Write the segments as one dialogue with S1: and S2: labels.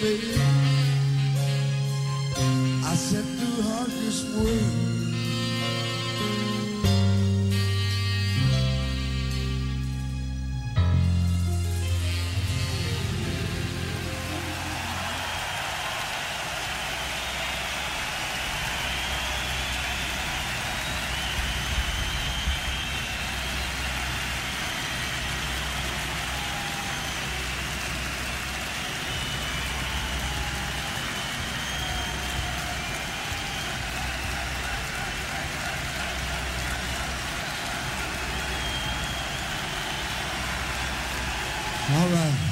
S1: baby. All right.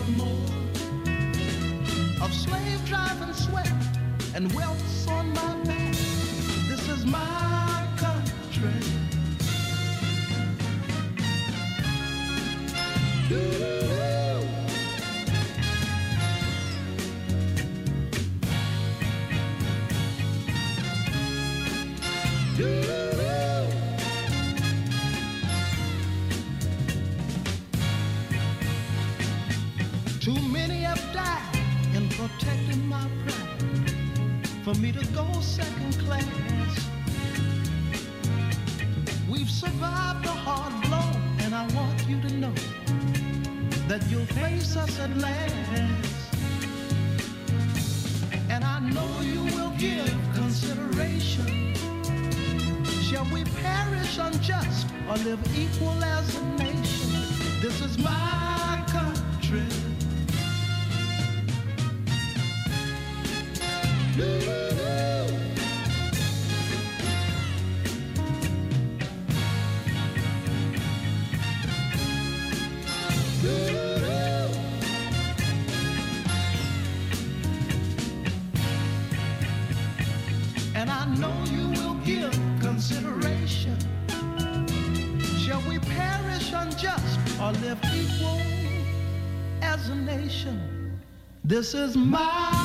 S1: Or more of slave driving sweat and welts on my back. This is my country. Too for me to go second class. We've survived a hard blow, and I want you to know that you'll face us at last. And I know you will give consideration. Shall we perish unjust or live equal as a nation? This is my country. This is my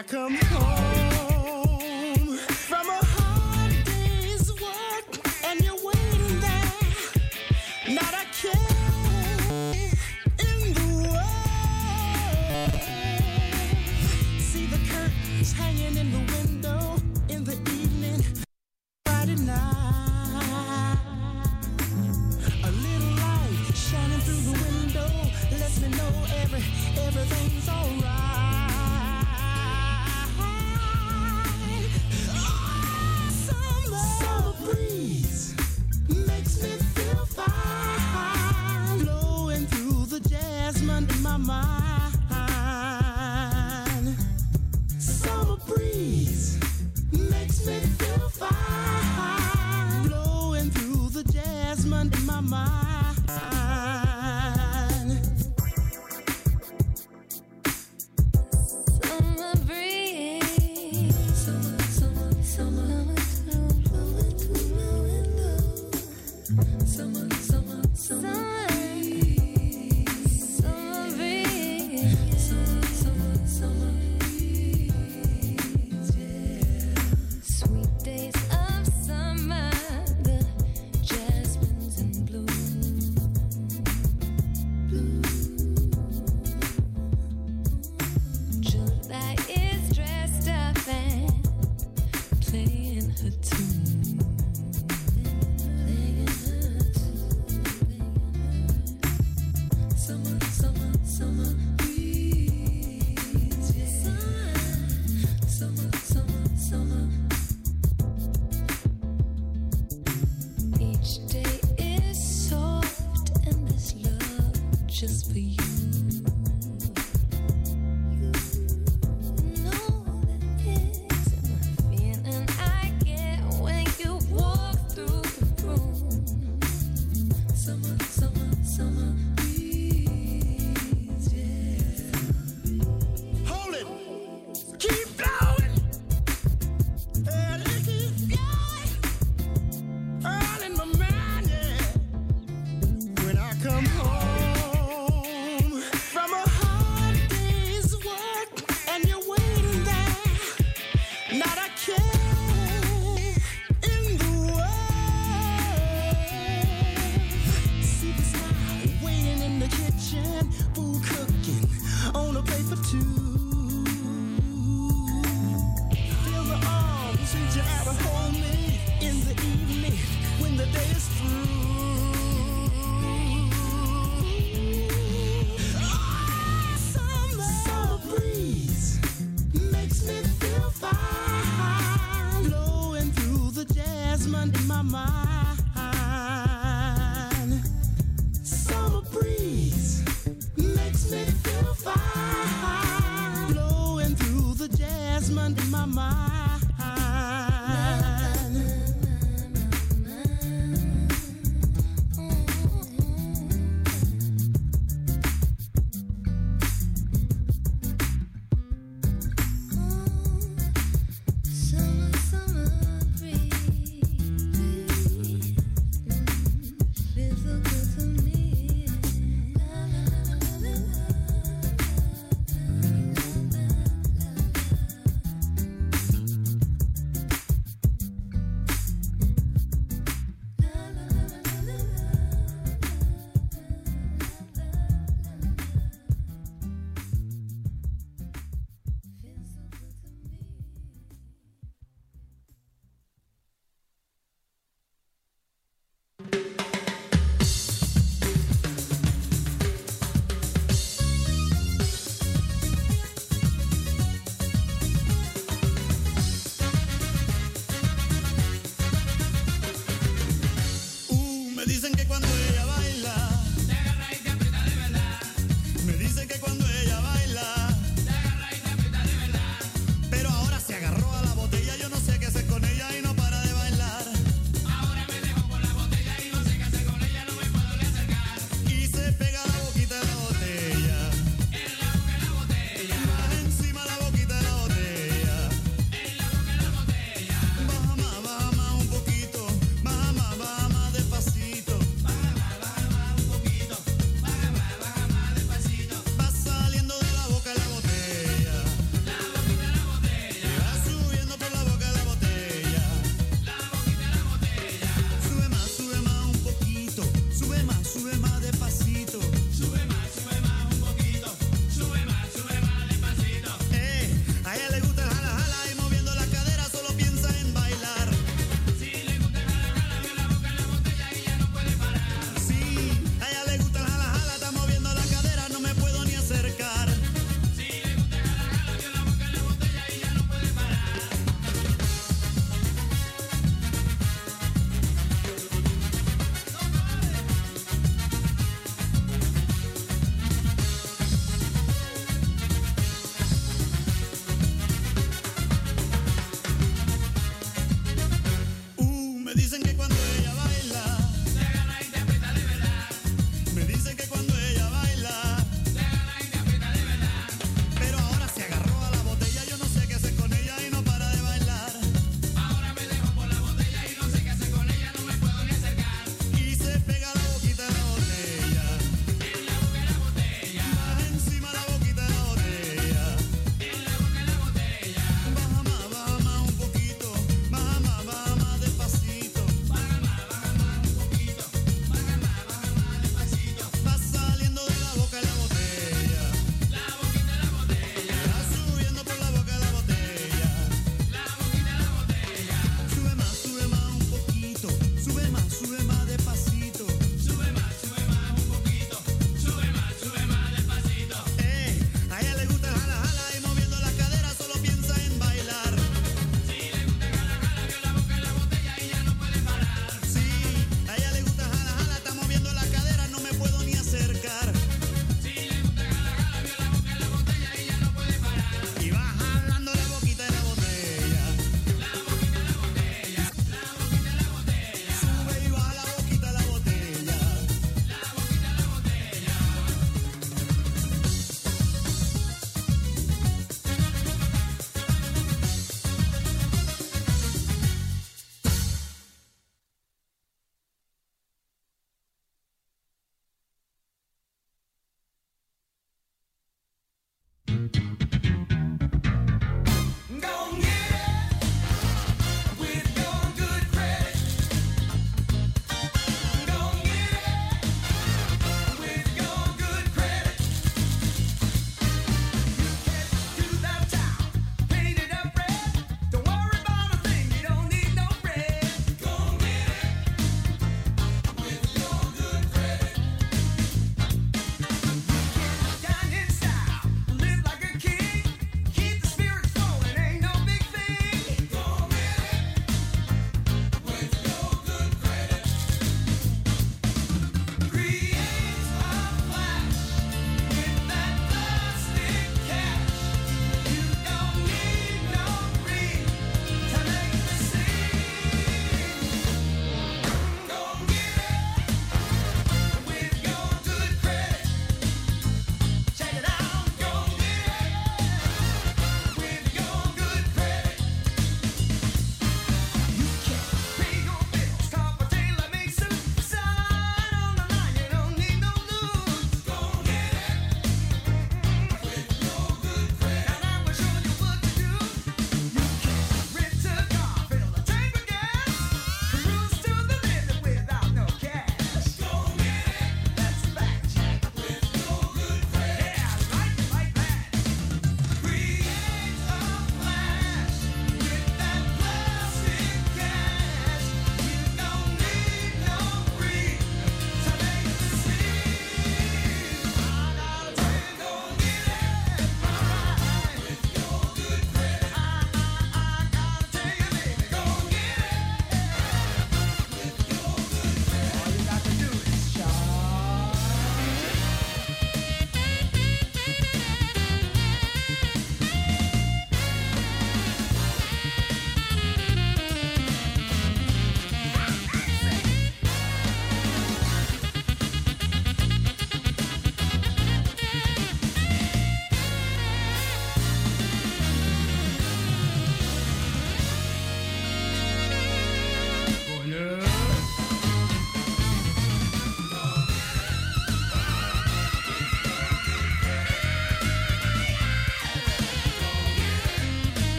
S2: I come home